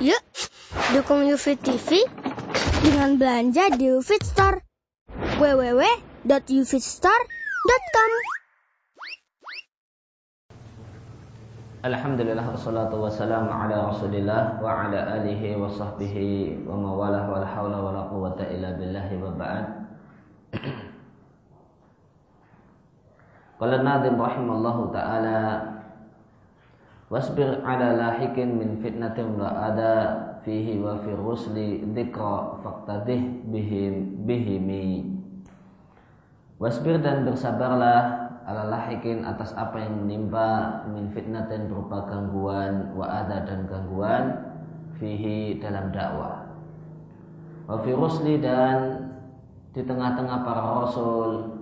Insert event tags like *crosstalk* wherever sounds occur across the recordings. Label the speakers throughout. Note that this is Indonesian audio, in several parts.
Speaker 1: Yuk, dukung UFIT TV dengan belanja di UFIT Store. www.ufitstore.com
Speaker 2: Alhamdulillah wassalatu wassalamu ala rasulillah wa ala alihi wa sahbihi wa mawalah wa la hawla wa la quwata illa billahi wa ba'd *clears throat* Qala nadhim rahimallahu ta'ala Wasbir ala lahikin min fitnatin la ada fihi wa fi rusli dhikra faqtadih bihim bihimi. Wasbir dan bersabarlah ala lahikin atas apa yang menimpa min fitnatin berupa gangguan wa ada dan gangguan fihi dalam dakwah. Wa fi rusli dan di tengah-tengah para rasul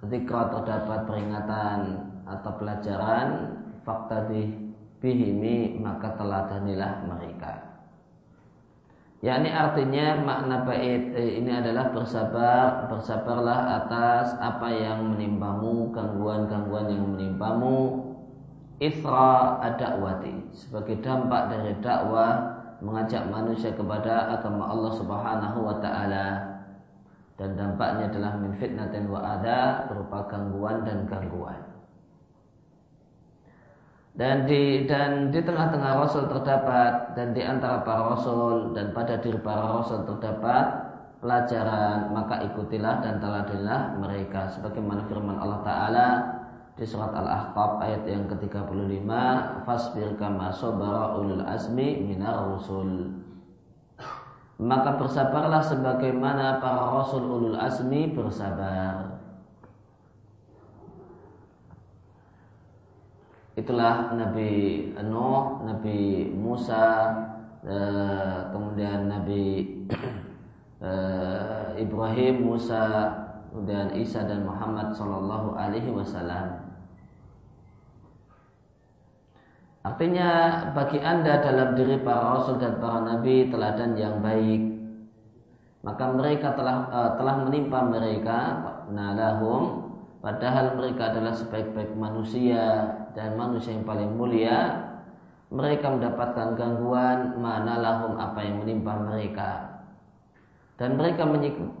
Speaker 2: ketika terdapat peringatan atau pelajaran fakta di bihimi maka teladanilah mereka. Yakni artinya makna bait eh, ini adalah bersabar bersabarlah atas apa yang menimpamu gangguan-gangguan yang menimpamu isra ad-da'wati sebagai dampak dari dakwah mengajak manusia kepada agama Allah Subhanahu wa taala. Dan dampaknya adalah min fitnatin wa ada berupa gangguan dan gangguan dan di dan di tengah-tengah rasul terdapat dan di antara para rasul dan pada diri para rasul terdapat pelajaran maka ikutilah dan teladanilah mereka sebagaimana firman Allah taala di surat Al-Ahqaf ayat yang ke-35 fasbir kama sabara ulul azmi minar rusul. Maka bersabarlah sebagaimana para rasul ulul azmi bersabar itulah Nabi Nuh, Nabi Musa, eh, kemudian Nabi *clears throat* eh, Ibrahim, Musa, kemudian Isa dan Muhammad Shallallahu Alaihi Wasallam. Artinya bagi anda dalam diri para rasul dan para nabi teladan yang baik, maka mereka telah uh, telah menimpa mereka nalahum padahal mereka adalah sebaik-baik manusia dan manusia yang paling mulia. Mereka mendapatkan gangguan mana lahum apa yang menimpa mereka. Dan mereka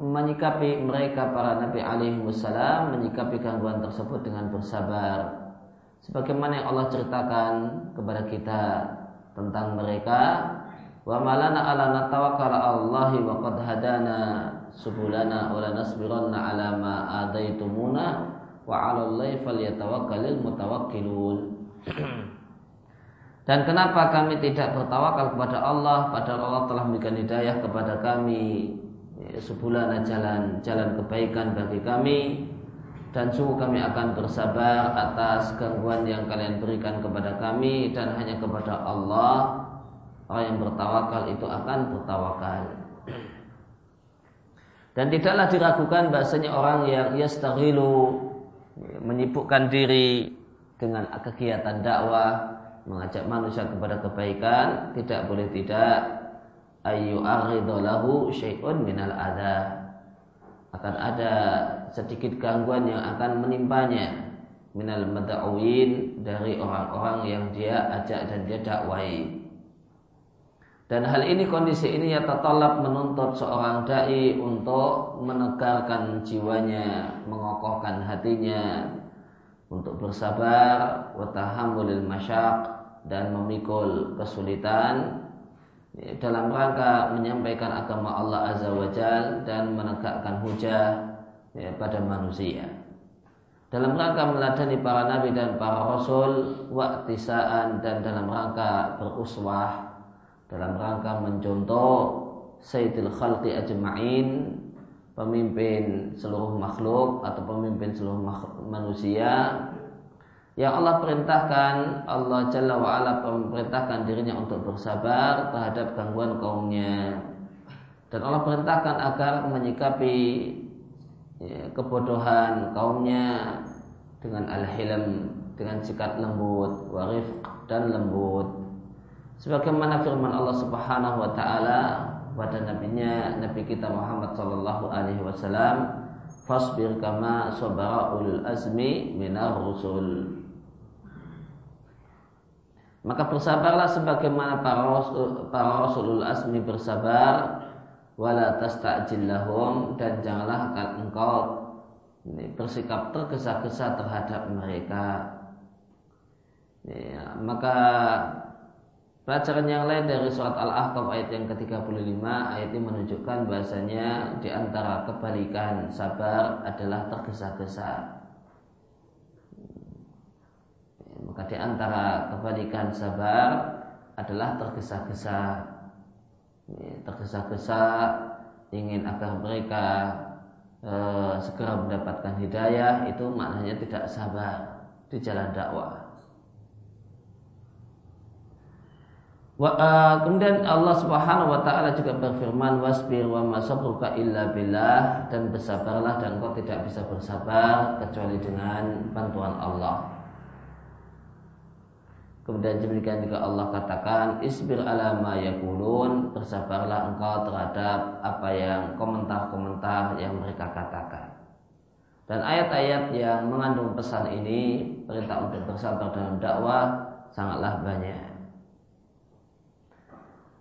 Speaker 2: menyikapi mereka para nabi alaihi wasallam menyikapi gangguan tersebut dengan bersabar. Sebagaimana yang Allah ceritakan kepada kita tentang mereka wa malana ala natawakkal Allahi wa qad hadana subulana wa lanasbiranna ma adaitumuna wa 'alallahi falyatawakkalul mutawakkilun. *clears throat* Dan kenapa kami tidak bertawakal kepada Allah padahal Allah telah memberikan hidayah kepada kami ya, sebulan jalan jalan kebaikan bagi kami dan sungguh kami akan bersabar atas gangguan yang kalian berikan kepada kami dan hanya kepada Allah orang yang bertawakal itu akan bertawakal. Dan tidaklah diragukan bahasanya orang yang yastaghilu menyibukkan diri dengan kegiatan dakwah mengajak manusia kepada kebaikan tidak boleh tidak. Ayu aridolahu syai'un minal adha. Akan ada sedikit gangguan yang akan menimpanya minal mada'uin dari orang-orang yang dia ajak dan dia dakwai dan hal ini kondisi ini ya tatallab menuntut seorang dai untuk menegarkan jiwanya, mengokohkan hatinya untuk bersabar, watahamulil masyak dan memikul kesulitan ya, dalam rangka menyampaikan agama Allah Azza wa Jal dan menegakkan hujah ya, pada manusia. Dalam rangka meladani para nabi dan para rasul, waktisaan dan dalam rangka beruswah dalam rangka mencontoh Sayyidil Khalqi Ajma'in pemimpin seluruh makhluk atau pemimpin seluruh manusia yang Allah perintahkan Allah Jalla wa'ala memerintahkan dirinya untuk bersabar terhadap gangguan kaumnya. Dan Allah perintahkan agar menyikapi ya, kebodohan kaumnya dengan al-hilm dengan sikap lembut warif dan lembut sebagaimana firman Allah Subhanahu wa taala pada nabinya nabi kita Muhammad sallallahu alaihi wasallam fasbir kama sabara ulul azmi minar rusul Maka bersabarlah sebagaimana para rasul, para rasulul asmi bersabar wala tasta'jil lahum dan janganlah engkau ini, bersikap tergesa-gesa terhadap mereka. Ya, maka pelajaran yang lain dari surat Al-Ahqaf ayat yang ke-35 ayat ini menunjukkan bahasanya di antara kebalikan sabar adalah tergesa-gesa. Maka di antara kebalikan sabar adalah tergesa-gesa. Tergesa-gesa ingin agar mereka e, segera mendapatkan hidayah itu maknanya tidak sabar di jalan dakwah. Wa, uh, kemudian Allah Subhanahu wa taala juga berfirman wasbir wa masabruka illa billah dan bersabarlah dan kau tidak bisa bersabar kecuali dengan bantuan Allah. Kemudian demikian juga Allah katakan isbir ala ma yakulun bersabarlah engkau terhadap apa yang komentar-komentar yang mereka katakan. Dan ayat-ayat yang mengandung pesan ini perintah untuk bersabar dalam dakwah sangatlah banyak.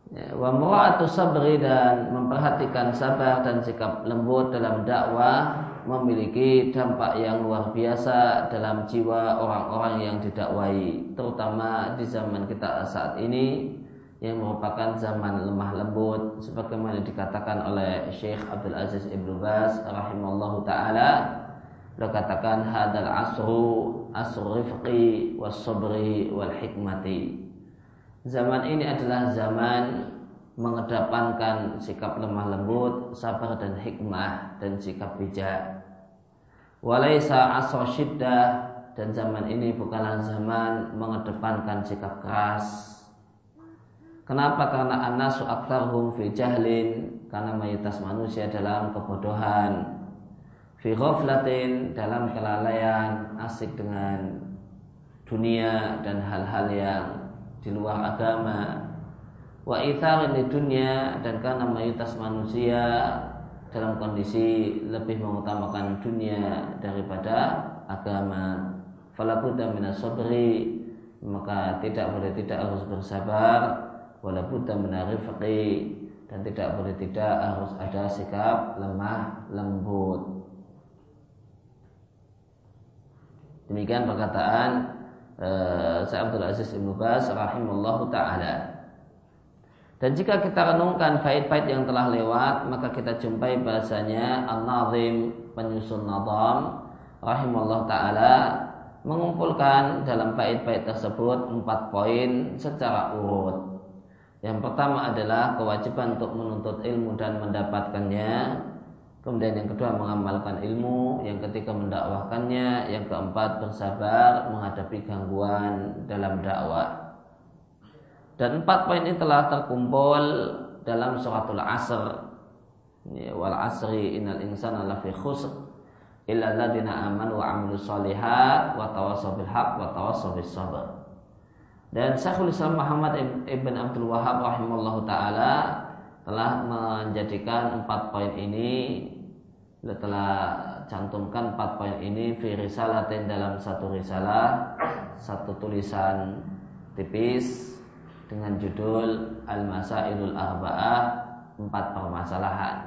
Speaker 2: Ya, wa mura'atu sabri dan memperhatikan sabar dan sikap lembut dalam dakwah memiliki dampak yang luar biasa dalam jiwa orang-orang yang didakwai, terutama di zaman kita saat ini yang merupakan zaman lemah lembut sebagaimana dikatakan oleh Syekh Abdul Aziz Ibnu Baz rahimallahu taala. Beliau katakan hadal asru asru rifqi was sabri wal hikmati zaman ini adalah zaman mengedepankan sikap lemah lembut, sabar dan hikmah dan sikap bijak. Walaisa asal syiddah dan zaman ini bukanlah zaman mengedepankan sikap keras. Kenapa? Karena anasu aktarhum fi jahlin karena mayoritas manusia dalam kebodohan fi ghaflatin dalam kelalaian asik dengan dunia dan hal-hal yang di luar agama wa itharin di dunia dan karena mayoritas manusia dalam kondisi lebih mengutamakan dunia daripada agama. Falabuddha minas sabri maka tidak boleh tidak harus bersabar walabuddha minarifqi dan tidak boleh tidak harus ada sikap lemah lembut. Demikian perkataan uh, Sa'ad Abdul Aziz Ibnu Bas rahimallahu taala. Dan jika kita renungkan bait-bait yang telah lewat, maka kita jumpai bahasanya An-Nazim penyusun nadam rahimallahu taala mengumpulkan dalam bait-bait tersebut empat poin secara urut. Yang pertama adalah kewajiban untuk menuntut ilmu dan mendapatkannya. Kemudian yang kedua mengamalkan ilmu, yang ketiga mendakwahkannya, yang keempat bersabar menghadapi gangguan dalam dakwah. Dan empat poin ini telah terkumpul dalam suratul asr. Ya, wal asri innal insana lafi khusr illa alladziina amanu wa 'amilus shalihat wa tawassaw bil wa tawassaw sabr. Dan Syekhul Islam Muhammad Ibn Abdul Wahab rahimallahu taala telah menjadikan empat poin ini telah cantumkan empat poin ini fi risalatin dalam satu risalah satu tulisan tipis dengan judul Al-Masailul Arba'ah empat permasalahan.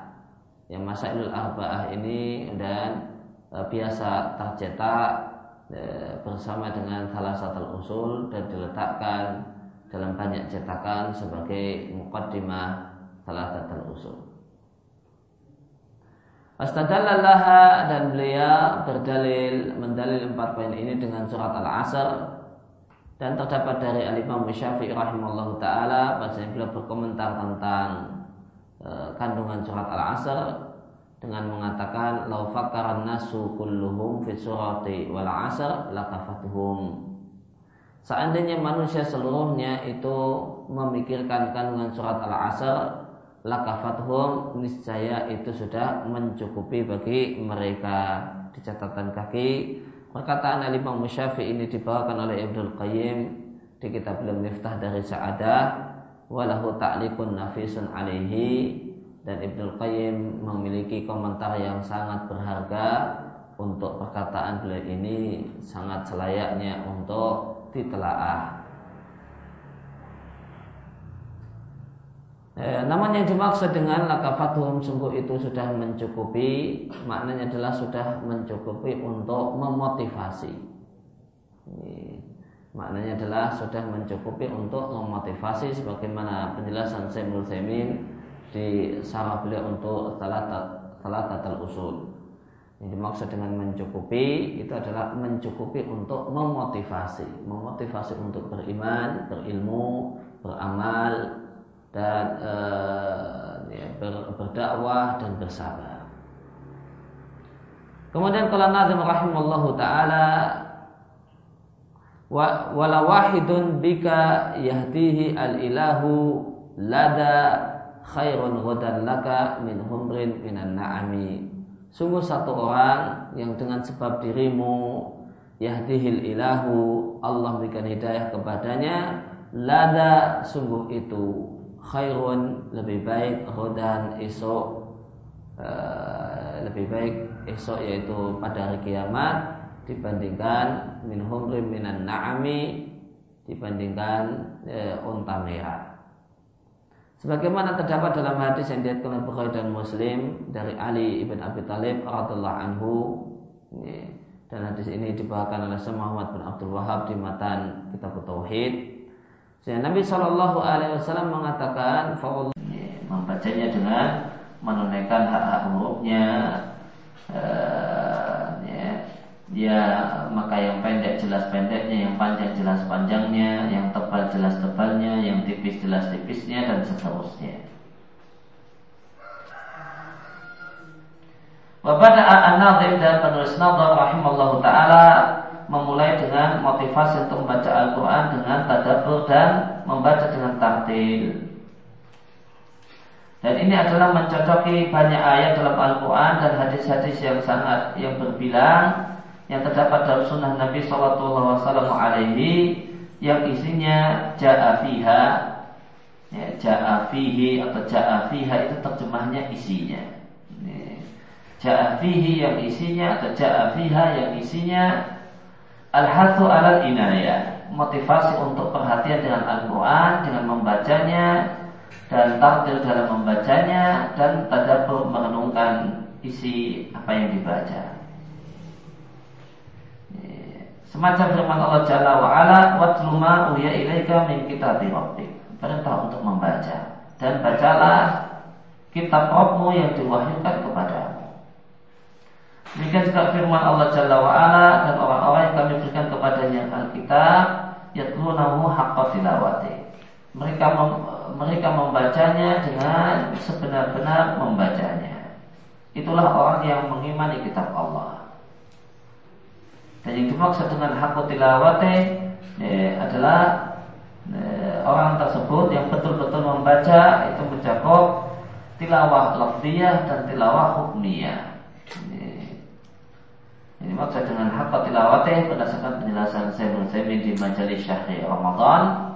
Speaker 2: Yang Masailul Arba'ah ini dan e, biasa tercetak e, bersama dengan salah satu usul dan diletakkan dalam banyak cetakan sebagai mukaddimah satu usul. Astadallallaha dan beliau berdalil mendalil empat poin ini dengan surat Al-Asr dan terdapat dari Al-Imam Syafi'i rahimahullah taala bahasa beliau berkomentar tentang e, kandungan surat Al-Asr dengan mengatakan lau fakaran nasu kulluhum fi surati wal asr lakafatuhum seandainya manusia seluruhnya itu memikirkan kandungan surat Al-Asr lakafatuhum niscaya itu sudah mencukupi bagi mereka di catatan kaki Perkataan Al-Imam Syafi'i ini dibawakan oleh Ibnu Qayyim di kitab Belum Miftah dari Sa'adah walahu ta'likun nafisun alaihi dan Ibnu Qayyim memiliki komentar yang sangat berharga untuk perkataan beliau ini sangat selayaknya untuk ditelaah. Eh, namun yang dimaksud dengan lakafatuhum sungguh itu sudah mencukupi, maknanya adalah sudah mencukupi untuk memotivasi. Ini, maknanya adalah sudah mencukupi untuk memotivasi sebagaimana penjelasan Sayyidul Semin di sarah beliau untuk salah tatal usul. Yang dimaksud dengan mencukupi itu adalah mencukupi untuk memotivasi, memotivasi untuk beriman, berilmu, beramal, dan uh, ya, ber, berdakwah dan bersabar. Kemudian kalau Nabi rahimallahu taala wa wala wahidun bika yahdihi al ilahu lada khairun ghadan laka min humrin minan na'ami. Sungguh satu orang yang dengan sebab dirimu yahdihil ilahu Allah berikan hidayah kepadanya lada sungguh itu khairun lebih baik rodan esok uh, lebih baik esok yaitu pada hari kiamat dibandingkan min humrim minan na'ami dibandingkan uh, unta merah. Sebagaimana terdapat dalam hadis yang diriwayatkan oleh Bukhari dan Muslim dari Ali ibn Abi Thalib radhiallahu anhu dan hadis ini dibawakan oleh Syekh Muhammad bin Abdul Wahab di matan Kitab Tauhid sehingga Nabi Shallallahu Alaihi Wasallam mengatakan, membacanya dengan menunaikan hak-hak hurufnya, uh, ya, ya maka yang pendek jelas pendeknya, yang panjang jelas panjangnya, yang tebal jelas tebalnya, yang tipis jelas tipisnya dan seterusnya. Wapada an-Nadim dan penulis Nadhar rahimallahu taala memulai dengan motivasi untuk membaca Al-Quran dengan tadabbur dan membaca dengan tartil. Dan ini adalah mencocoki banyak ayat dalam Al-Quran dan hadis-hadis yang sangat yang berbilang yang terdapat dalam sunnah Nabi Shallallahu Alaihi yang isinya ja'afiha ya, ja'afihi atau ja'afiha itu terjemahnya isinya ja'afihi yang isinya atau ja'afiha yang isinya Al-hathu alal inayah. Motivasi untuk perhatian dengan Al-Quran Dengan membacanya Dan takdir dalam membacanya Dan tadabur merenungkan Isi apa yang dibaca. Semacam firman Allah Jalla wa'ala Watlu uya ilaika min rabbik. Perintah untuk membaca. Dan bacalah Kitab Rabbmu yang diwahyukan kepada Demikian juga firman Allah Jalla wa'ala dan orang-orang yang kami berikan kepadanya Alkitab yatlunahu haqqa tilawati. Mereka mem, mereka membacanya dengan sebenar-benar membacanya. Itulah orang yang mengimani kitab Allah. Dan yang dimaksud dengan haqqa tilawati eh, adalah eh, orang tersebut yang betul-betul membaca itu mencakup tilawah lafziyah dan tilawah hukmiyah. Ini maksud dengan haqqa tilawatih berdasarkan penjelasan Sayyidul Saimin di majelis Syahri Ramadan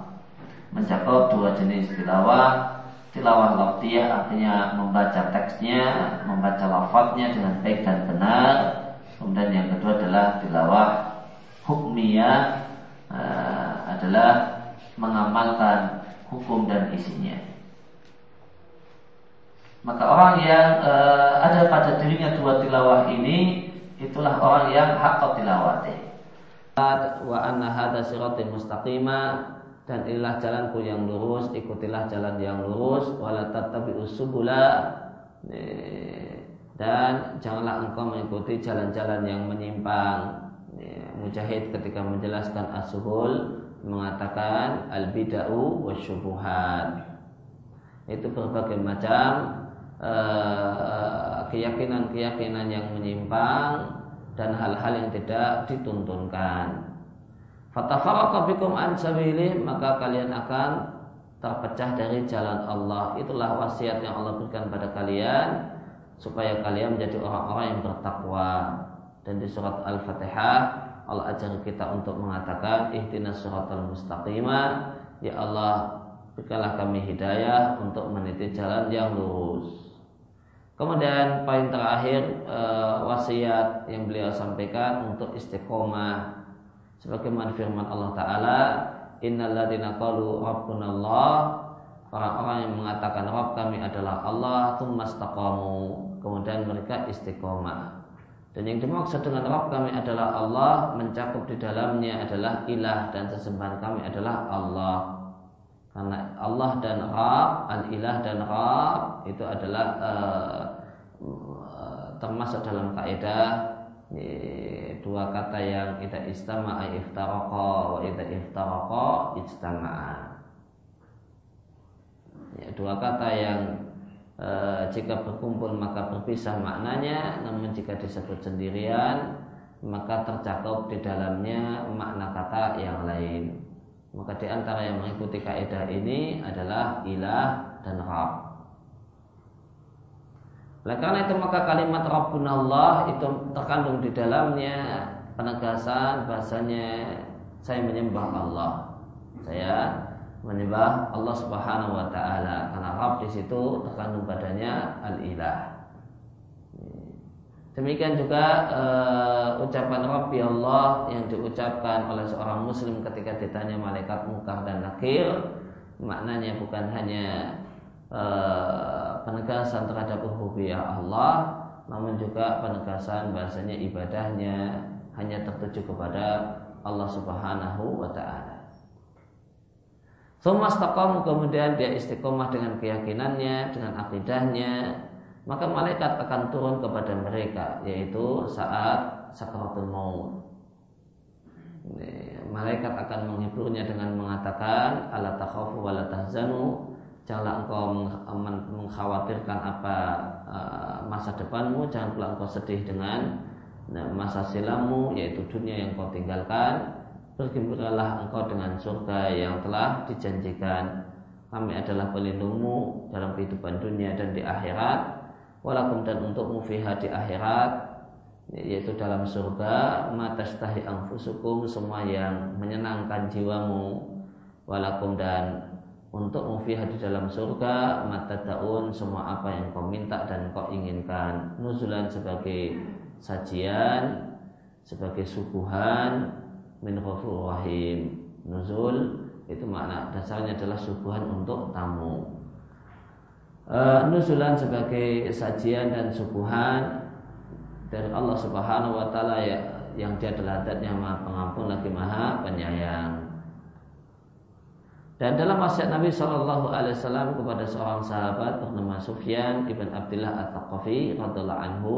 Speaker 2: mencakup dua jenis tilawah. Tilawah lafziyah artinya membaca teksnya, membaca lafadznya dengan baik dan benar. Kemudian yang kedua adalah tilawah hukmiyah uh, adalah mengamalkan hukum dan isinya. Maka orang yang uh, ada pada dirinya dua tilawah ini itulah orang yang hak tilawati. Wa anna hadha sirati mustaqima dan inilah jalanku yang lurus, ikutilah jalan yang lurus, wala tattabi'us subula dan janganlah engkau mengikuti jalan-jalan yang menyimpang. Mujahid ketika menjelaskan as-suhul mengatakan al-bid'u wasyubuhat. Itu berbagai macam keyakinan-keyakinan yang menyimpang dan hal-hal yang tidak dituntunkan. An maka kalian akan terpecah dari jalan Allah. Itulah wasiat yang Allah berikan pada kalian supaya kalian menjadi orang-orang yang bertakwa. Dan di surat Al-Fatihah Allah ajar kita untuk mengatakan ihdinas siratal mustaqimah ya Allah berikanlah kami hidayah untuk meniti jalan yang lurus. Kemudian poin terakhir e, wasiat yang beliau sampaikan untuk istiqomah. Sebagaimana firman Allah taala innalladzina qalu rabbunallah orang-orang yang mengatakan Rabb kami adalah Allah tsumastaqamu kemudian mereka istiqomah. Dan yang dimaksud dengan Rabb kami adalah Allah mencakup di dalamnya adalah ilah dan sesembahan kami adalah Allah karena Allah dan Rabb al-ilah dan Rabb itu adalah uh, termasuk dalam kaidah dua kata yang ida istama'a iftaraqa wa ida iftaraqa ijtama'a. Ya, dua kata yang e, jika berkumpul maka berpisah maknanya namun jika disebut sendirian maka tercakup di dalamnya makna kata yang lain maka di antara yang mengikuti kaidah ini adalah ilah dan Rabb oleh karena itu maka kalimat Rabbuna Allah itu terkandung di dalamnya penegasan bahasanya saya menyembah Allah. Saya menyembah Allah Subhanahu wa taala karena Rabb di situ terkandung padanya al-ilah. Demikian juga uh, ucapan Rabbi Allah yang diucapkan oleh seorang muslim ketika ditanya malaikat mungkar dan nakir maknanya bukan hanya uh, penegasan terhadap rububiyah Allah namun juga penegasan bahasanya ibadahnya hanya tertuju kepada Allah Subhanahu wa taala. Sumastaqamu kemudian dia istiqomah dengan keyakinannya, dengan akidahnya, maka malaikat akan turun kepada mereka yaitu saat sakaratul maut. Malaikat akan menghiburnya dengan mengatakan ala takhafu wa la tahzanu. Janganlah engkau mengkhawatirkan apa uh, masa depanmu jangan pula engkau sedih dengan masa silammu yaitu dunia yang kau tinggalkan. Bergembiralah engkau dengan surga yang telah dijanjikan. Kami adalah pelindungmu dalam kehidupan dunia dan di akhirat walakum dan untukmu fiha di akhirat yaitu dalam surga matastahi angfusukum semua yang menyenangkan jiwamu. Walakum dan untuk mufiha di dalam surga mata daun semua apa yang kau minta dan kau inginkan. Nuzulan sebagai sajian sebagai suguhan min rahim. Nuzul itu makna dasarnya adalah suguhan untuk tamu e, nuzulan sebagai sajian dan suguhan dari Allah Subhanahu wa taala ya, yang dia adalah datnya maha pengampun lagi maha penyayang. Dan dalam wasiat Nabi Shallallahu Alaihi Wasallam kepada seorang sahabat bernama Sufyan ibn Abdullah At-Taqafi radhiallahu anhu,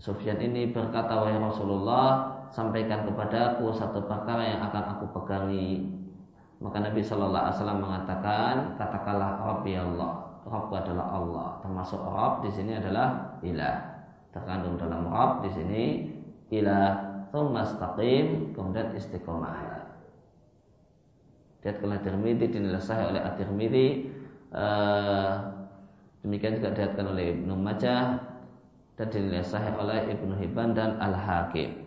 Speaker 2: Sufyan ini berkata wahai Rasulullah sampaikan kepadaku satu perkara yang akan aku pegangi maka Nabi Shallallahu Alaihi Wasallam mengatakan katakanlah Rabbi Allah Rabb adalah Allah termasuk Rabb di sini adalah ilah terkandung dalam Rabb di sini ilah tsumastaqim kemudian istiqomah Diatkan oleh Tirmidzi dinilai sahih oleh At-Tirmidzi uh, demikian juga diatkan oleh Ibnu Majah dan dinilai sahih oleh Ibnu Hibban dan Al-Hakim.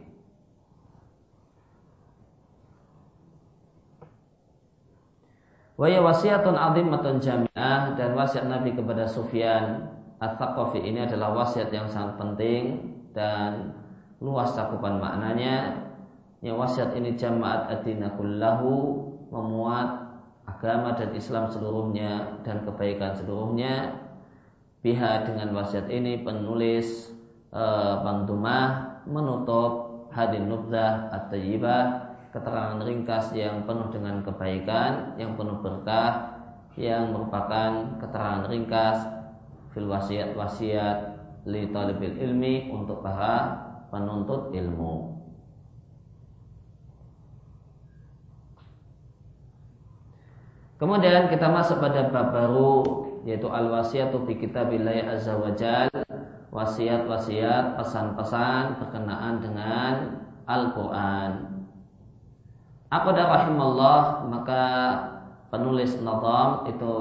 Speaker 2: Waya wasiatun azimatun jami'ah dan wasiat Nabi kepada Sufyan At-Thaqafi ini adalah wasiat yang sangat penting dan luas cakupan maknanya. Yang wasiat ini jamaat adina kullahu memuat agama dan Islam seluruhnya dan kebaikan seluruhnya pihak dengan wasiat ini penulis e, Bantumah menutup hadin nubzah at-tayyibah keterangan ringkas yang penuh dengan kebaikan yang penuh berkah yang merupakan keterangan ringkas fil wasiat-wasiat li talibil ilmi untuk para penuntut ilmu. Kemudian kita masuk pada bab baru yaitu al-wasiyatu fi kitabillah azza wajal wasiat-wasiat pesan-pesan berkenaan dengan Al-Qur'an. Aqada rahimallah maka penulis nazam itu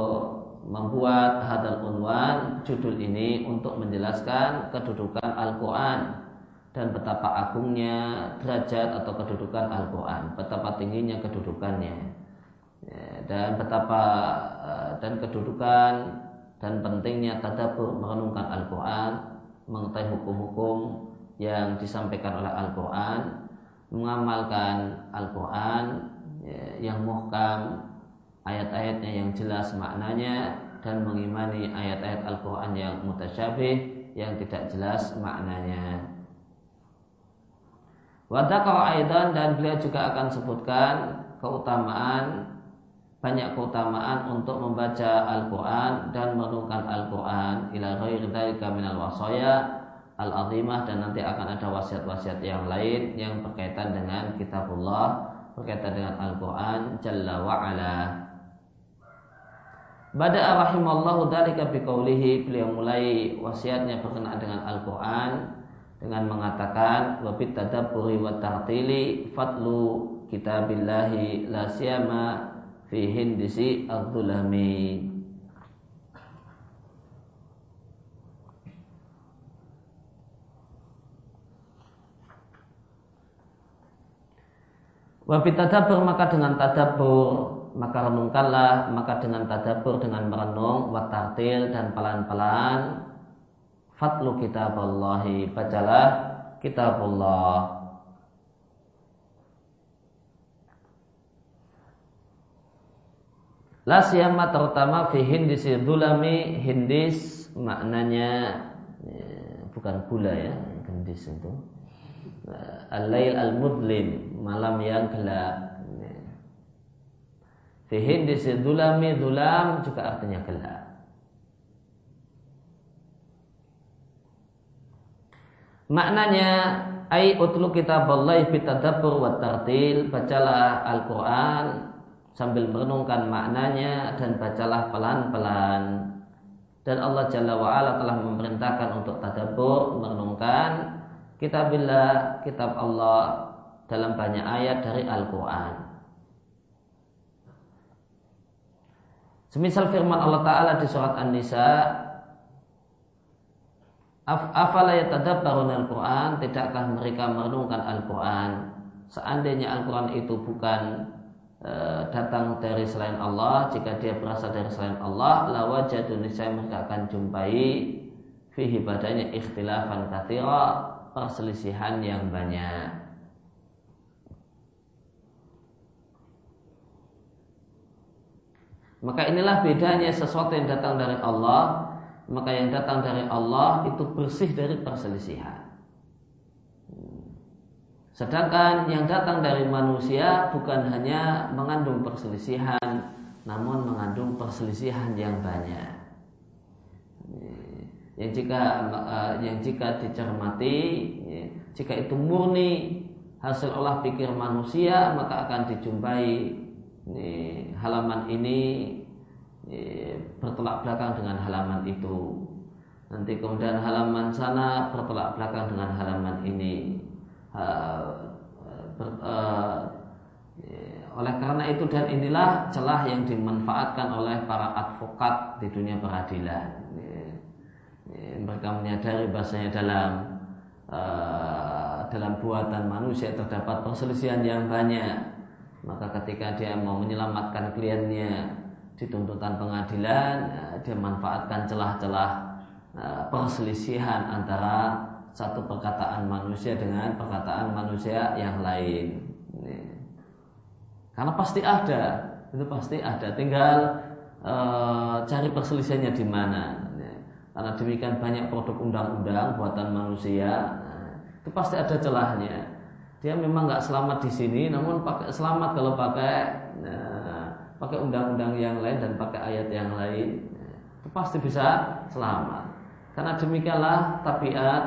Speaker 2: membuat hadal unwan judul ini untuk menjelaskan kedudukan Al-Qur'an dan betapa agungnya derajat atau kedudukan Al-Qur'an, betapa tingginya kedudukannya. Ya, dan betapa eh, dan kedudukan dan pentingnya tadabbur merenungkan Al-Quran, mengetahui hukum-hukum yang disampaikan oleh Al-Quran, mengamalkan Al-Quran ya, yang muhkam ayat-ayatnya yang jelas maknanya dan mengimani ayat-ayat Al-Quran yang mutasyabih yang tidak jelas maknanya. Wadakar aidan dan beliau juga akan sebutkan keutamaan banyak keutamaan untuk membaca Al-Quran dan merenungkan Al-Quran ila ghairi minal wasaya al-azimah dan nanti akan ada wasiat-wasiat yang lain yang berkaitan dengan kitabullah berkaitan dengan Al-Quran Jalla wa'ala. Bada'a rahimallahu dalika biqaulihi beliau mulai wasiatnya berkenaan dengan Al-Qur'an dengan mengatakan wa bit tadabburi wa tartili fadlu kitabillahi la siyama fi hindisi adzulami Wa tadabbur maka dengan tadabbur maka renungkanlah maka dengan tadabur dengan merenung watartil dan pelan-pelan. Fatlu kitaballahi bacalah kitabullah. La siyama terutama fi hindis dulami hindis maknanya ya, bukan gula ya hindis itu al-lail al-mudlim malam yang gelap Fihin di dulami dulam juga artinya gelap. Maknanya ai utlu kitab Allah bitadabbur wa tartil bacalah Al-Qur'an sambil merenungkan maknanya dan bacalah pelan-pelan. Dan Allah Jalla wa ala telah memerintahkan untuk tadabbur, merenungkan kitabillah, kitab Allah dalam banyak ayat dari Al-Qur'an. Semisal firman Allah Ta'ala di surat An-Nisa Afala yatadabbarun al-Quran? Tidakkah mereka merenungkan Al-Quran? Seandainya Al-Quran itu bukan e, datang dari selain Allah Jika dia berasal dari selain Allah Lawajadun saya mereka akan jumpai Fihi badannya ikhtilafan kathira Perselisihan yang banyak Maka inilah bedanya sesuatu yang datang dari Allah, maka yang datang dari Allah itu bersih dari perselisihan. Sedangkan yang datang dari manusia bukan hanya mengandung perselisihan, namun mengandung perselisihan yang banyak. Yang jika yang jika dicermati, jika itu murni hasil olah pikir manusia, maka akan dijumpai ini, halaman ini, ini bertolak belakang dengan halaman itu. Nanti kemudian halaman sana bertolak belakang dengan halaman ini. Ber, uh, oleh karena itu dan inilah celah yang dimanfaatkan oleh para advokat di dunia peradilan. Mereka menyadari bahasanya dalam uh, dalam buatan manusia terdapat perselisihan yang banyak. Maka ketika dia mau menyelamatkan kliennya di tuntutan pengadilan ya, dia manfaatkan celah-celah uh, perselisihan antara satu perkataan manusia dengan perkataan manusia yang lain. Karena pasti ada itu pasti ada. Tinggal uh, cari perselisihannya di mana karena demikian banyak produk undang-undang buatan manusia nah, itu pasti ada celahnya dia memang nggak selamat di sini, namun pakai selamat kalau pakai nah, pakai undang-undang yang lain dan pakai ayat yang lain, itu pasti bisa selamat. Karena demikianlah tabiat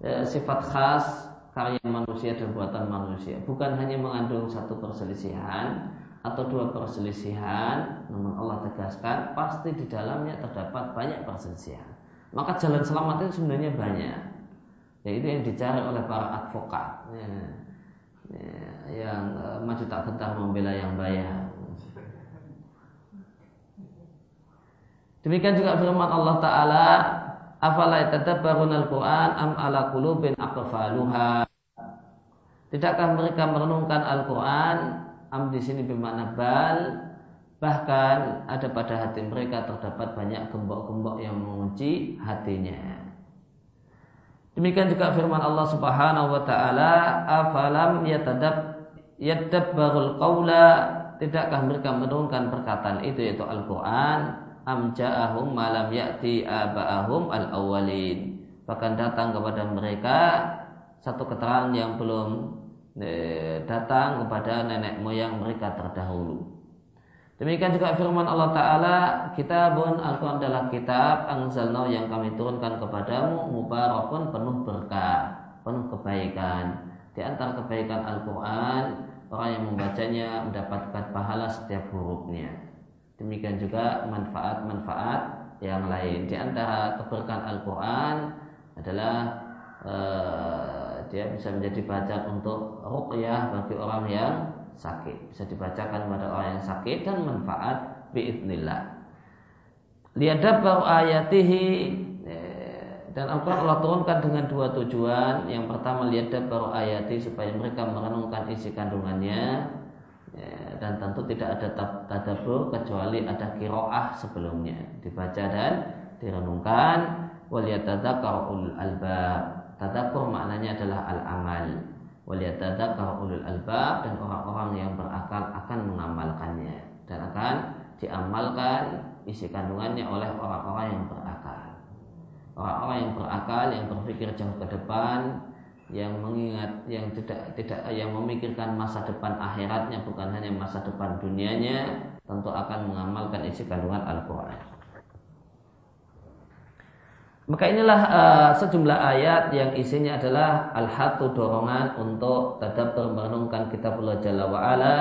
Speaker 2: ya, sifat khas karya manusia dan buatan manusia, bukan hanya mengandung satu perselisihan atau dua perselisihan, namun Allah tegaskan pasti di dalamnya terdapat banyak perselisihan. Maka jalan selamat itu sebenarnya banyak. Ya itu yang dicari oleh para advokat. Ya, ya, yang uh, maju tak gentar membela yang bayar. Demikian juga firman Allah Taala afala yatadabbarun al-Quran am ala qulubin aqfaluha? Tidakkah mereka merenungkan Al-Quran Am di sini bermakna bal. Bahkan ada pada hati mereka terdapat banyak gembok-gembok yang mengunci hatinya. Demikian juga firman Allah Subhanahu wa taala, "Afalam yatadab yadabbarul qawla? Tidakkah mereka menurunkan perkataan itu yaitu Al-Qur'an? Am ja'ahum malam ya'ti aba'ahum al-awwalin. Bahkan datang kepada mereka satu keterangan yang belum datang kepada nenek moyang mereka terdahulu Demikian juga firman Allah Ta'ala, Kitabun Al-Quran adalah kitab Angzalna yang kami turunkan kepadamu, Mubarakun penuh berkah, penuh kebaikan. Di antara kebaikan Al-Quran, orang yang membacanya mendapatkan pahala setiap hurufnya. Demikian juga manfaat-manfaat yang lain. Di antara keberkahan Al-Quran adalah uh, dia bisa menjadi bacaan untuk ruqyah bagi orang yang sakit. Bisa dibacakan pada orang yang sakit dan manfaat biidnillah. baru ayatihi eh, dan Al-Quran Allah turunkan dengan dua tujuan. Yang pertama baru ayati supaya mereka merenungkan isi kandungannya eh, dan tentu tidak ada tadabur kecuali ada kiroah sebelumnya dibaca dan direnungkan waliyatadzakar albab. Tadabbur maknanya adalah al-amal waliyatadzakar ulul albab dan orang-orang yang berakal akan mengamalkannya dan akan diamalkan isi kandungannya oleh orang-orang yang berakal. Orang-orang yang berakal yang berpikir jauh ke depan yang mengingat yang tidak tidak yang memikirkan masa depan akhiratnya bukan hanya masa depan dunianya tentu akan mengamalkan isi kandungan Al-Qur'an. Maka inilah uh, sejumlah ayat yang isinya adalah al-hatu dorongan untuk tadabbur merenungkan kitabullah Jalla wa ala.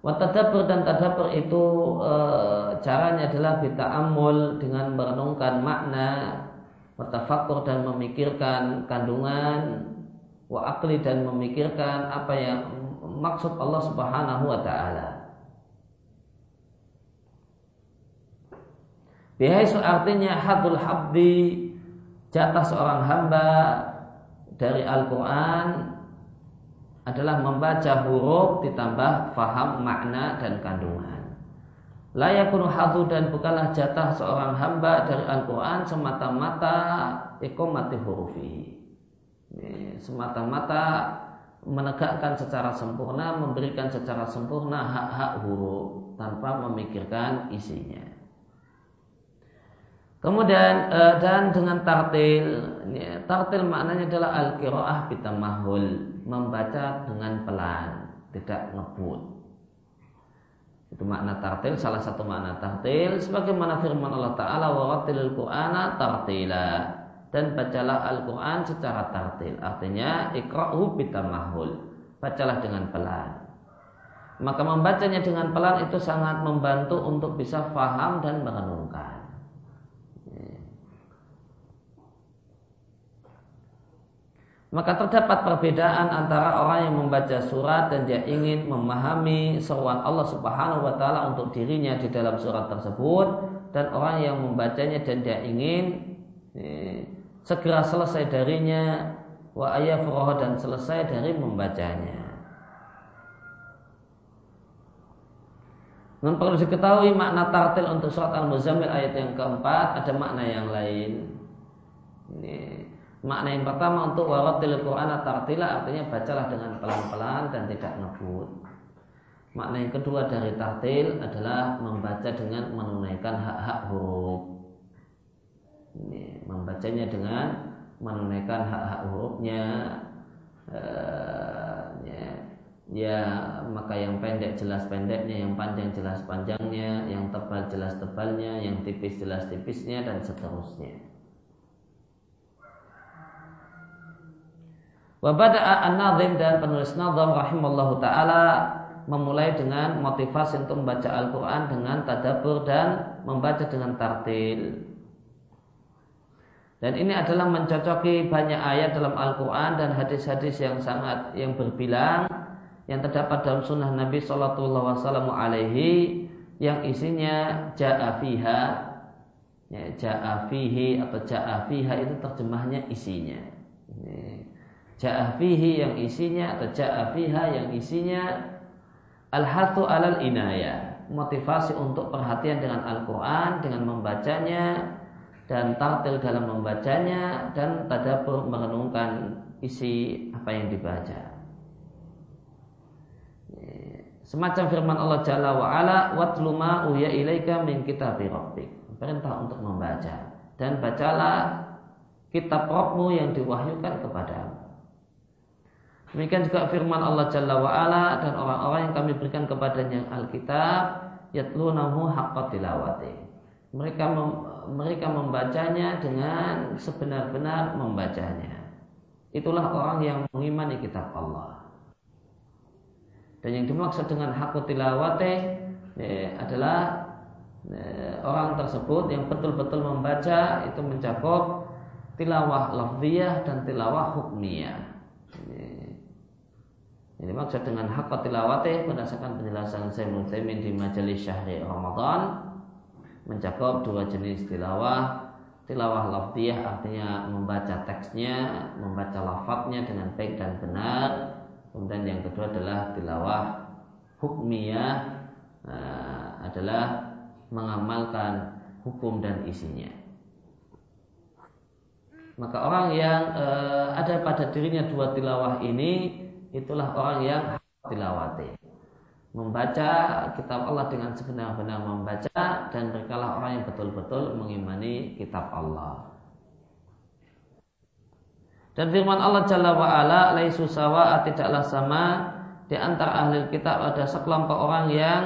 Speaker 2: Wa tadabbur dan tadabbur itu uh, caranya adalah bita'ammul dengan merenungkan makna, tafakkur dan memikirkan kandungan, wa akli dan memikirkan apa yang maksud Allah Subhanahu wa taala. Bihaisu artinya hadul habdi jatah seorang hamba dari Al-Quran adalah membaca huruf ditambah faham makna dan kandungan. Layakun hadu dan bukanlah jatah seorang hamba dari Al-Quran semata-mata ikomati hurufi. Semata-mata menegakkan secara sempurna, memberikan secara sempurna hak-hak huruf tanpa memikirkan isinya. Kemudian uh, dan dengan tartil, ya, tartil maknanya adalah al-qiraah bitamahul, membaca dengan pelan, tidak ngebut. Itu makna tartil, salah satu makna tartil sebagaimana firman Allah taala wa qur'ana tartila dan bacalah Al-Qur'an secara tartil. Artinya ikra'u bitamahul. Bacalah dengan pelan. Maka membacanya dengan pelan itu sangat membantu untuk bisa faham dan merenungkan. Maka terdapat perbedaan antara orang yang membaca surat dan dia ingin memahami seruan Allah Subhanahu wa taala untuk dirinya di dalam surat tersebut dan orang yang membacanya dan dia ingin eh, segera selesai darinya wa ayafroh dan selesai dari membacanya. Dan perlu diketahui makna tartil untuk surat Al-Muzammil ayat yang keempat ada makna yang lain. Ini Makna yang pertama untuk waratil Quran tartila artinya bacalah dengan pelan-pelan dan tidak ngebut. Makna yang kedua dari tartil adalah membaca dengan menunaikan hak-hak huruf. Ini, membacanya dengan menunaikan hak-hak hurufnya. Uh, ya, ya maka yang pendek jelas pendeknya, yang panjang jelas panjangnya, yang tebal jelas tebalnya, yang tipis jelas tipisnya dan seterusnya. Wabada'a an-nazim dan penulis nazam rahimallahu ta'ala memulai dengan motivasi untuk membaca Al-Quran dengan tadabur dan membaca dengan tartil. Dan ini adalah mencocoki banyak ayat dalam Al-Quran dan hadis-hadis yang sangat yang berbilang yang terdapat dalam sunnah Nabi Shallallahu Alaihi yang isinya ja'afiha ya, ja'afihi atau ja'afiha itu terjemahnya isinya. Ja'afihi yang isinya atau ja'afiha yang isinya al-hatu alal inaya motivasi untuk perhatian dengan Al-Quran dengan membacanya dan tartil dalam membacanya dan tadabur merenungkan isi apa yang dibaca. Semacam firman Allah Jalla wa ala watlu ma uya ilaika min kitabi rabbik. Perintah untuk membaca. Dan bacalah kitab Rabbmu yang diwahyukan kepadamu demikian juga firman Allah Jalla wa ala dan orang-orang yang kami berikan kepadanya Alkitab yatlunahu haqqa tilawati. Mereka mem, mereka membacanya dengan sebenar-benar membacanya. Itulah orang yang mengimani kitab Allah. Dan yang dimaksud dengan hakut tilawate ya, adalah ya, orang tersebut yang betul-betul membaca itu mencakup tilawah lafziyah dan tilawah hukmiyah. Ini maksud dengan hakut tilawate berdasarkan penjelasan saya Mutsaimin di majelis syahri Ramadan mencakup dua jenis tilawah tilawah lafziyah artinya membaca teksnya, membaca lafadznya dengan baik dan benar Kemudian yang kedua adalah tilawah hukmiyah uh, adalah mengamalkan hukum dan isinya. Maka orang yang uh, ada pada dirinya dua tilawah ini itulah orang yang tilawati. Membaca kitab Allah dengan sebenar-benar membaca dan berkalah orang yang betul-betul mengimani kitab Allah. Dan firman Allah Jalla wa ala laisu tidaklah sama di antara ahli kitab ada sekelompok orang yang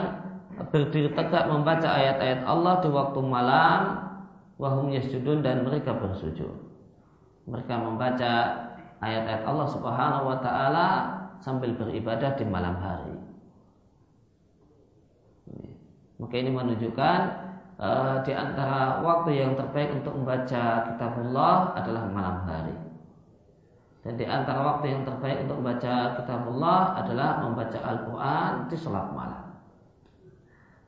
Speaker 2: berdiri tegak membaca ayat-ayat Allah di waktu malam wahum yasjudun dan mereka bersujud. Mereka membaca ayat-ayat Allah Subhanahu wa taala sambil beribadah di malam hari. Maka ini menunjukkan uh, di antara waktu yang terbaik untuk membaca kitabullah adalah malam hari. Dan di antara waktu yang terbaik untuk membaca kitabullah adalah membaca Al-Quran di sholat malam.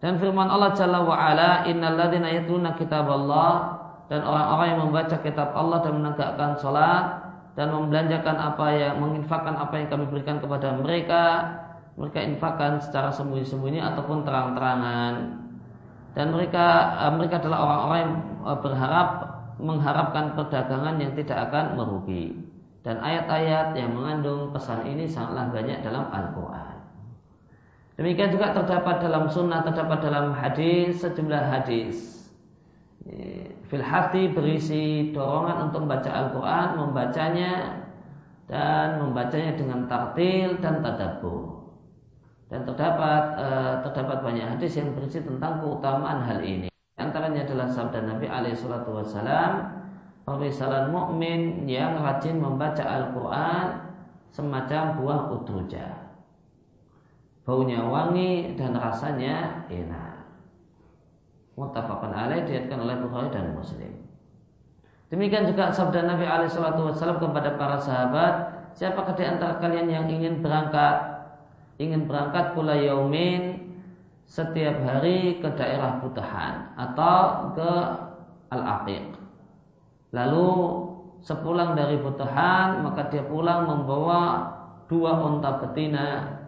Speaker 2: Dan firman Allah Jalla wa'ala Innal ladhina kitab Allah Dan orang-orang yang membaca kitab Allah dan menegakkan sholat Dan membelanjakan apa yang Menginfakkan apa yang kami berikan kepada mereka Mereka infakkan secara sembunyi-sembunyi Ataupun terang-terangan Dan mereka eh, mereka adalah orang-orang yang eh, berharap Mengharapkan perdagangan yang tidak akan merugi dan ayat-ayat yang mengandung pesan ini sangatlah banyak dalam Al-Quran. Demikian juga terdapat dalam sunnah, terdapat dalam hadis, sejumlah hadis. Fil hati berisi dorongan untuk membaca Al-Quran, membacanya dan membacanya dengan tartil dan tadabbur. Dan terdapat uh, terdapat banyak hadis yang berisi tentang keutamaan hal ini. Antaranya adalah sabda Nabi alaihi salatu wasallam, perisalan mukmin yang rajin membaca Al-Quran semacam buah utruja. Baunya wangi dan rasanya enak. Muttafaqun alaih diatkan oleh Bukhari dan Muslim. Demikian juga sabda Nabi Alaihissalam kepada para sahabat, siapakah di antara kalian yang ingin berangkat, ingin berangkat pula yaumin setiap hari ke daerah Butahan atau ke Al-Aqiq Lalu sepulang dari Butuhan maka dia pulang membawa dua unta betina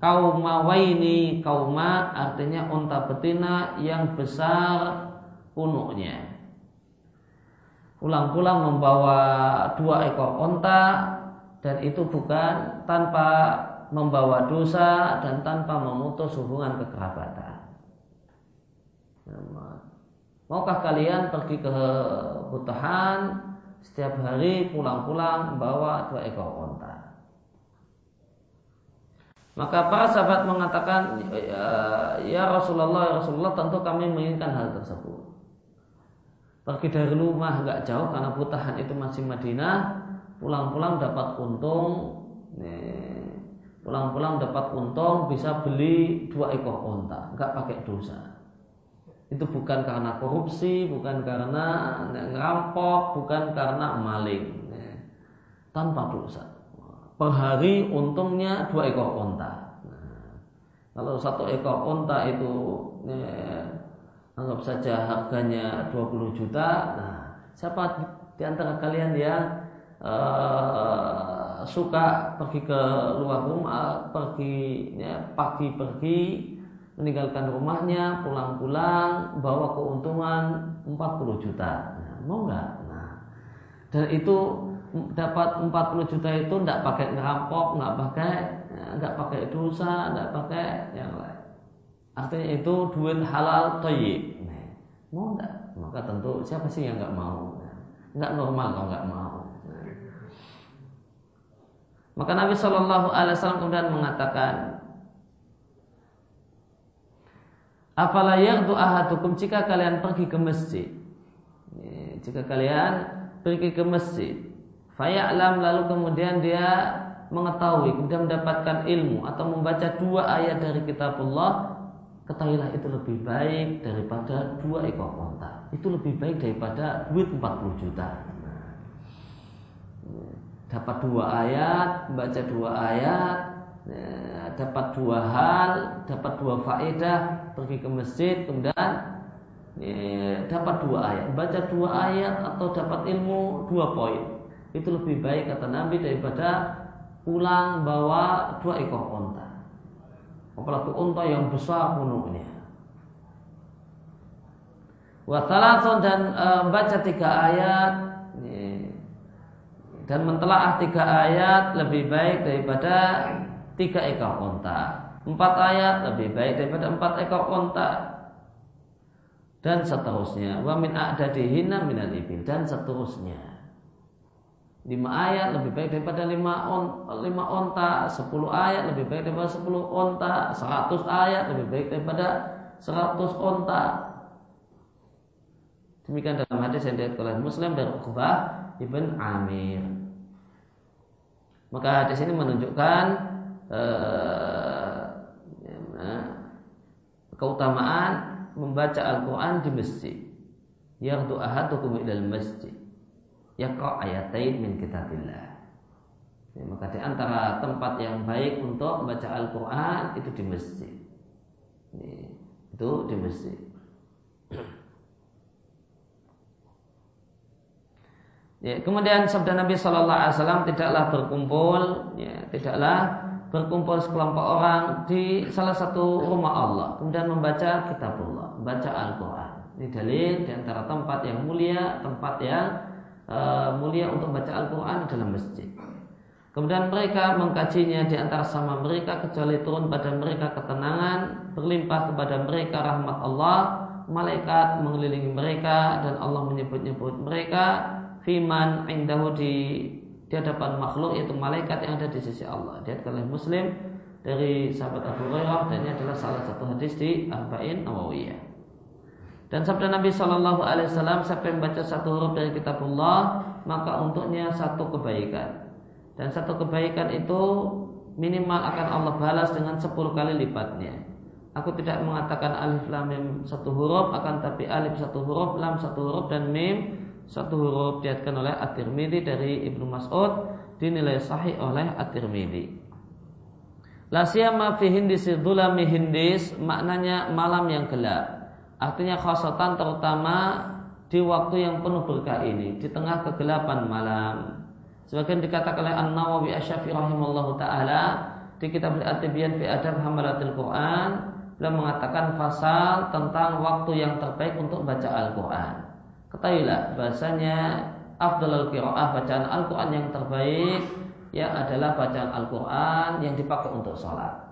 Speaker 2: kauma waini kauma artinya unta betina yang besar punuknya pulang-pulang membawa dua ekor unta dan itu bukan tanpa membawa dosa dan tanpa memutus hubungan kekerabatan. Maukah kalian pergi ke Butahan setiap hari pulang-pulang membawa dua ekor onta? Maka para sahabat mengatakan, ya, ya Rasulullah, ya Rasulullah tentu kami menginginkan hal tersebut. Pergi dari rumah nggak jauh karena Butahan itu masih Madinah, pulang-pulang dapat untung, pulang-pulang dapat untung bisa beli dua ekor onta, nggak pakai dosa itu bukan karena korupsi, bukan karena ngerampok, bukan karena maling. Tanpa dosa. Per hari untungnya dua ekor onta. Nah, kalau satu ekor onta itu ya, anggap saja harganya 20 juta, nah siapa di antara kalian yang uh, suka pergi ke luar rumah, pergi ya, pagi pergi meninggalkan rumahnya, pulang-pulang, bawa keuntungan 40 juta. Nah, mau nggak? Nah, dan itu dapat 40 juta itu tidak pakai ngerampok, nggak pakai nggak pakai dosa, nggak pakai yang lain. Artinya itu duit halal toyib. Nah, mau nggak? Maka tentu siapa sih yang nggak mau? Nggak normal kalau nggak mau. Maka Nabi Shallallahu Alaihi Wasallam kemudian mengatakan, yang ahadukum jika kalian pergi ke masjid Jika kalian pergi ke masjid Faya'lam lalu kemudian dia mengetahui Kemudian mendapatkan ilmu Atau membaca dua ayat dari kitab Allah Ketahuilah itu lebih baik daripada dua ekor onta. Itu lebih baik daripada duit 40 juta. Dapat dua ayat Baca dua ayat ya, Dapat dua hal Dapat dua faedah pergi ke masjid kemudian ya, dapat dua ayat. Baca dua ayat atau dapat ilmu dua poin itu lebih baik kata Nabi daripada pulang bawa dua ekor unta. Apalagi unta yang besar punuknya Watalaton dan e, baca tiga ayat ya, dan mentelaah tiga ayat lebih baik daripada tiga ekor unta. Empat ayat lebih baik daripada empat ekor onta dan seterusnya. Wa min a'dadihina minal ibil. Dan seterusnya lima ayat lebih baik daripada lima on, lima onta sepuluh ayat lebih baik daripada sepuluh onta seratus ayat lebih baik daripada seratus onta demikian dalam hadis yang diriwayatkan oleh Muslim dan Uqbah ibn Amir maka hadis ini menunjukkan uh, keutamaan membaca Al-Quran di masjid. Yang ahadukum ilal masjid. Yaqra ayatain min kitabillah. Ya, maka di antara tempat yang baik untuk membaca Al-Quran itu di masjid. Ya, itu di masjid. *clears throat* Ya, kemudian sabda Nabi Shallallahu Alaihi Wasallam tidaklah berkumpul, ya, tidaklah berkumpul sekelompok orang di salah satu rumah Allah kemudian membaca kitabullah, membaca Al-Qur'an. Ini dalil di antara tempat yang mulia, tempat yang uh, mulia untuk membaca Al-Qur'an dalam masjid. Kemudian mereka mengkajinya di antara sama mereka kecuali turun pada mereka ketenangan, berlimpah kepada mereka rahmat Allah, malaikat mengelilingi mereka dan Allah menyebut-nyebut mereka fiman indahu di di hadapan makhluk yaitu malaikat yang ada di sisi Allah. Dia oleh Muslim dari sahabat Abu Hurairah dan ini adalah salah satu hadis di Arba'in Nawawiyah. Dan sabda Nabi Shallallahu Alaihi Wasallam siapa yang membaca satu huruf dari kitabullah maka untuknya satu kebaikan dan satu kebaikan itu minimal akan Allah balas dengan sepuluh kali lipatnya. Aku tidak mengatakan alif lam mim satu huruf akan tapi alif satu huruf lam satu huruf dan mim satu huruf diatkan oleh At-Tirmidzi dari Ibnu Mas'ud dinilai sahih oleh At-Tirmidzi. La siyama fi hindis dzulami hindis maknanya malam yang gelap. Artinya khasatan terutama di waktu yang penuh berkah ini, di tengah kegelapan malam. Sebagian dikatakan oleh An-Nawawi Asy-Syafi'i rahimallahu taala di kitab Al-Atibyan fi Adab Hamalatil Quran beliau mengatakan pasal tentang waktu yang terbaik untuk baca Al-Quran. Ketahuilah bahasanya afdalul qiraah bacaan Al-Qur'an yang terbaik ya adalah bacaan Al-Qur'an yang dipakai untuk sholat.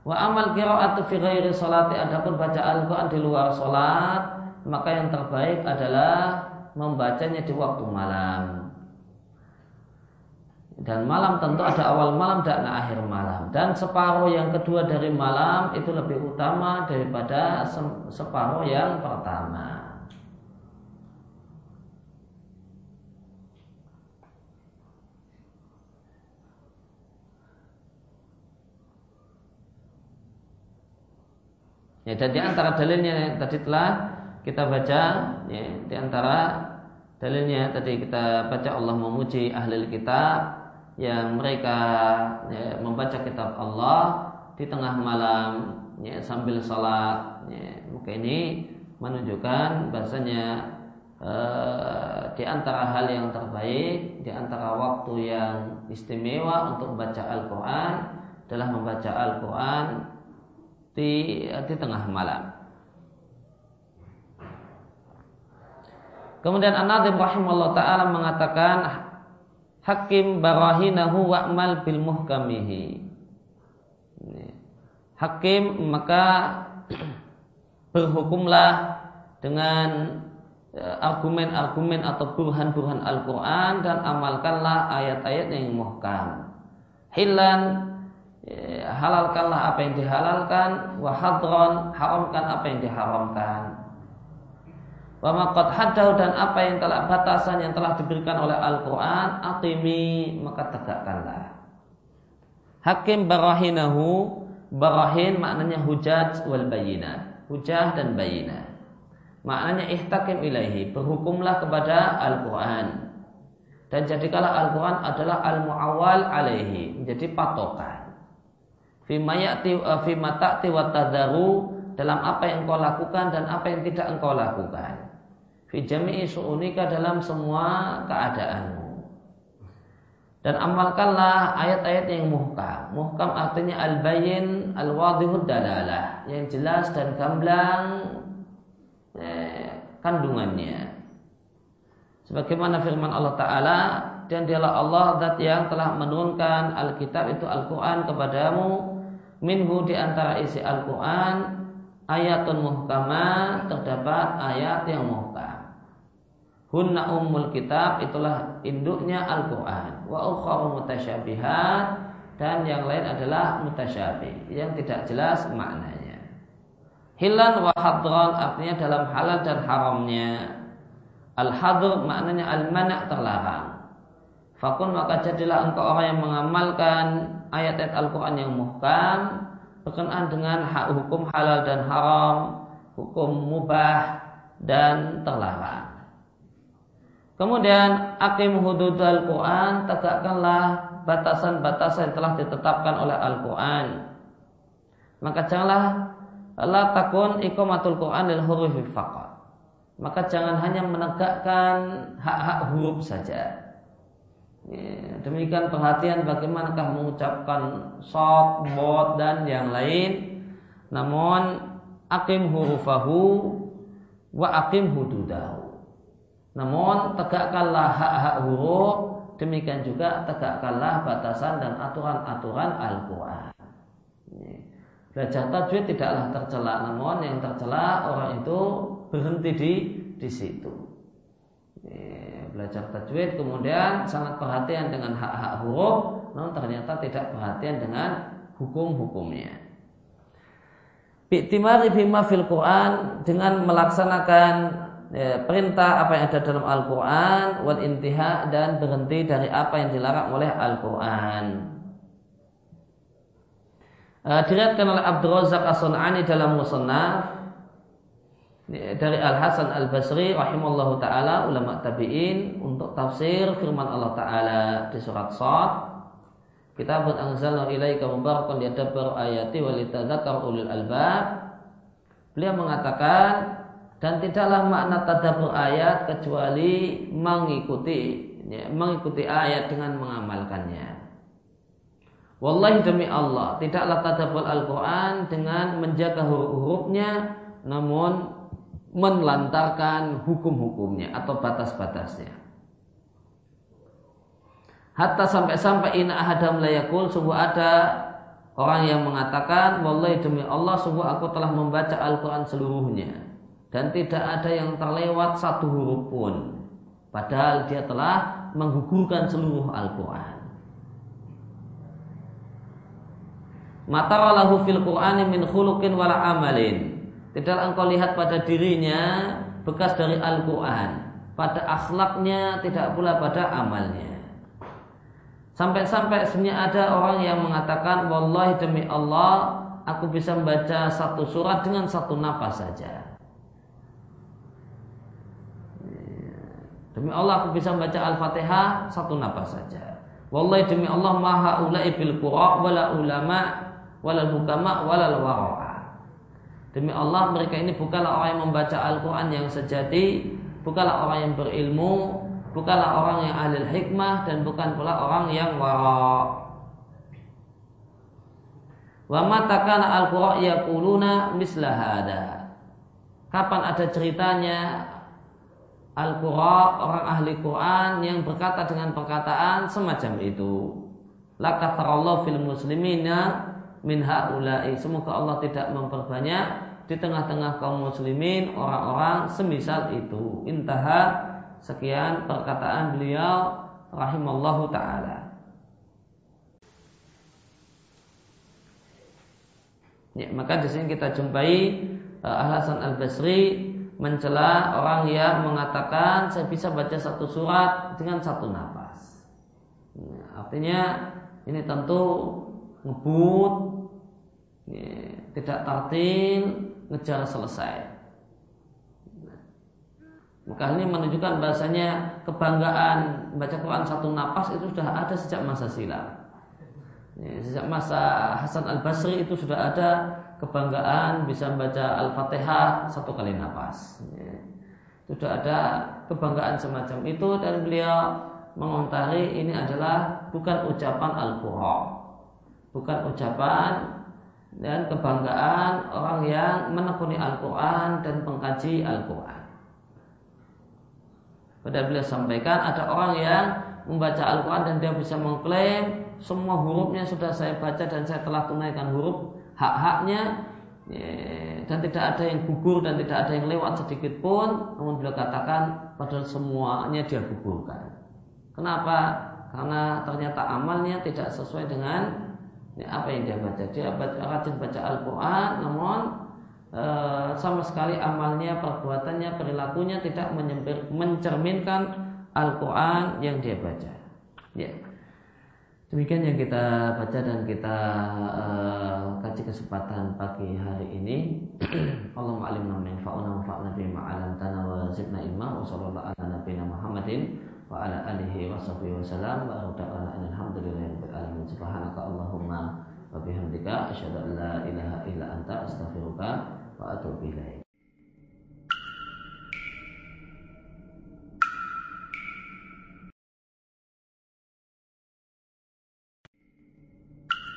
Speaker 2: Wa amal qiraatu fi ghairi sholati adapun baca Al-Qur'an di luar sholat maka yang terbaik adalah membacanya di waktu malam. Dan malam tentu ada awal malam dan akhir malam. Dan separuh yang kedua dari malam itu lebih utama daripada separuh yang pertama. Ya, dan di antara dalilnya yang tadi telah kita baca, ya, di antara dalilnya tadi kita baca Allah memuji ahli kitab yang mereka ya, membaca kitab Allah di tengah malam ya, sambil sholat. Ya, maka ini menunjukkan bahasanya eh, di antara hal yang terbaik, di antara waktu yang istimewa untuk membaca Al-Quran adalah membaca Al-Quran di di tengah malam. Kemudian An-Nadim rahimahullah taala mengatakan hakim barahinahu wa'mal bil muhkamihi. Hakim maka *clears throat* berhukumlah dengan e, argumen-argumen atau burhan-burhan Al-Quran dan amalkanlah ayat-ayat yang muhkam. Hilan halalkanlah apa yang dihalalkan, wahadron haramkan apa yang diharamkan. Wa maqad haddau dan apa yang telah batasan yang telah diberikan oleh Al-Quran, atimi maka tegakkanlah. Hakim barahinahu, barahin maknanya hujat wal bayinat. Hujah dan bayinat. Maknanya ihtakim ilaihi, berhukumlah kepada Al-Quran. Dan jadikanlah Al-Quran adalah al-mu'awwal alaihi, menjadi patokan. Fima ya'ti fima ta'ti wa tadaru dalam apa yang engkau lakukan dan apa yang tidak engkau lakukan. Fi jami'i su'unika dalam semua keadaanmu. Dan amalkanlah ayat-ayat yang muhkam. Muhkam artinya al-bayin al-wadihud dalalah. Yang jelas dan gamblang eh, kandungannya. Sebagaimana firman Allah Ta'ala dan dialah Allah dat yang telah menurunkan Alkitab itu Al-Quran kepadamu minhu di antara isi Al-Quran ayatun muhkamah terdapat ayat yang muhkam Hunna ummul kitab itulah induknya Al-Quran. Wa ukharu mutasyabihat dan yang lain adalah mutasyabih yang tidak jelas maknanya. Hilan wa hadran artinya dalam halal dan haramnya. Al-hadr maknanya al-mana' terlarang. Fakun maka jadilah engkau orang yang mengamalkan ayat-ayat Al-Quran yang muhkam berkenaan dengan hak hukum halal dan haram, hukum mubah dan terlarang. Kemudian akim hudud Al-Quran tegakkanlah batasan-batasan yang telah ditetapkan oleh Al-Quran. Maka janganlah la takun ikomatul Quran lil hurufi faqat. Maka jangan hanya menegakkan hak-hak huruf saja. Ya, demikian perhatian bagaimanakah mengucapkan sok, bot dan yang lain. Namun akim hurufahu wa akim hududahu. Namun tegakkanlah hak-hak huruf, demikian juga tegakkanlah batasan dan aturan-aturan Al-Quran. Belajar tajwid tidaklah tercela, namun yang tercela orang itu berhenti di di situ. Belajar tajwid kemudian sangat perhatian dengan hak-hak huruf, namun ternyata tidak perhatian dengan hukum-hukumnya. Biktimari bima fil Quran dengan melaksanakan ya, perintah apa yang ada dalam Al-Quran wal intiha dan berhenti dari apa yang dilarang oleh Al-Quran. Uh, diriatkan oleh Abdul Razak dalam Musannaf ya, dari Al Hasan Al Basri rahimallahu taala ulama tabiin untuk tafsir firman Allah taala di surat Sad Kitabun anzalna ilaika mubarakun liyadabbaru ayati wa litadzakkaru ulul albab Beliau mengatakan dan tidaklah makna tadabbur ayat kecuali mengikuti ya, mengikuti ayat dengan mengamalkannya. Wallahi demi Allah, tidaklah tadabbur Al-Qur'an dengan menjaga huruf-hurufnya namun menelantarkan hukum-hukumnya atau batas-batasnya. Hatta sampai-sampai ina ahadam layakul sungguh ada orang yang mengatakan wallahi demi Allah sungguh aku telah membaca Al-Qur'an seluruhnya dan tidak ada yang terlewat satu huruf pun. Padahal dia telah menggugurkan seluruh Al-Quran. Mataralahu fil Qur'ani min khuluqin wala amalin Tidaklah engkau lihat pada dirinya bekas dari Al-Quran Pada akhlaknya tidak pula pada amalnya Sampai-sampai sebenarnya ada orang yang mengatakan Wallahi demi Allah Aku bisa membaca satu surat dengan satu nafas saja Demi Allah aku bisa membaca Al-Fatihah satu nafas saja. Wallahi demi Allah maha ulai bil qura wala ulama wala hukama wala wara'a. Demi Allah mereka ini bukanlah orang yang membaca Al-Quran yang sejati Bukanlah orang yang berilmu Bukanlah orang yang ahli hikmah Dan bukan pula orang yang wara' Wa matakana al-qura mislah hada. Kapan ada ceritanya Al-Qura orang ahli Quran yang berkata dengan perkataan semacam itu. Lakatarallahu fil muslimina min haula'i. Semoga Allah tidak memperbanyak di tengah-tengah kaum muslimin orang-orang semisal itu. Intaha sekian perkataan beliau rahimallahu taala. Ya, maka di sini kita jumpai uh, Al Hasan Al Basri mencela orang yang mengatakan saya bisa baca satu surat dengan satu nafas. Ya, artinya ini tentu ngebut, tidak tartil, ngejar selesai. Maka ini menunjukkan bahasanya kebanggaan baca Quran satu nafas itu sudah ada sejak masa silam. Ya, sejak masa Hasan Al Basri itu sudah ada kebanggaan bisa membaca Al-Fatihah satu kali nafas. Ya. Sudah ada kebanggaan semacam itu dan beliau mengontari ini adalah bukan ucapan Al-Qur'an. Bukan ucapan dan kebanggaan orang yang menekuni Al-Quran dan pengkaji Al-Quran. Pada beliau sampaikan ada orang yang membaca Al-Quran dan dia bisa mengklaim semua hurufnya sudah saya baca dan saya telah tunaikan huruf hak-haknya. Ya, dan tidak ada yang gugur dan tidak ada yang lewat sedikit pun. Namun beliau katakan padahal semuanya dia gugurkan. Kenapa? Karena ternyata amalnya tidak sesuai dengan ya, apa yang dia baca? Dia baca, rajin baca Al-Quran namun e, sama sekali amalnya perbuatannya perilakunya tidak mencerminkan Al-Quran yang dia baca. Ya. Demikian yang kita baca dan kita uh, kaji kesempatan pagi hari ini. *clears throat* Allahumma alimna manfa'una wa fa'na bima 'allamtana wa zidna ilma wa sallallahu ala Muhammadin wa ala alihi wa sahbihi wa wa subhanaka Allahumma wa bihamdika asyhadu an la ilaha illa anta astaghfiruka wa atubu ilaik.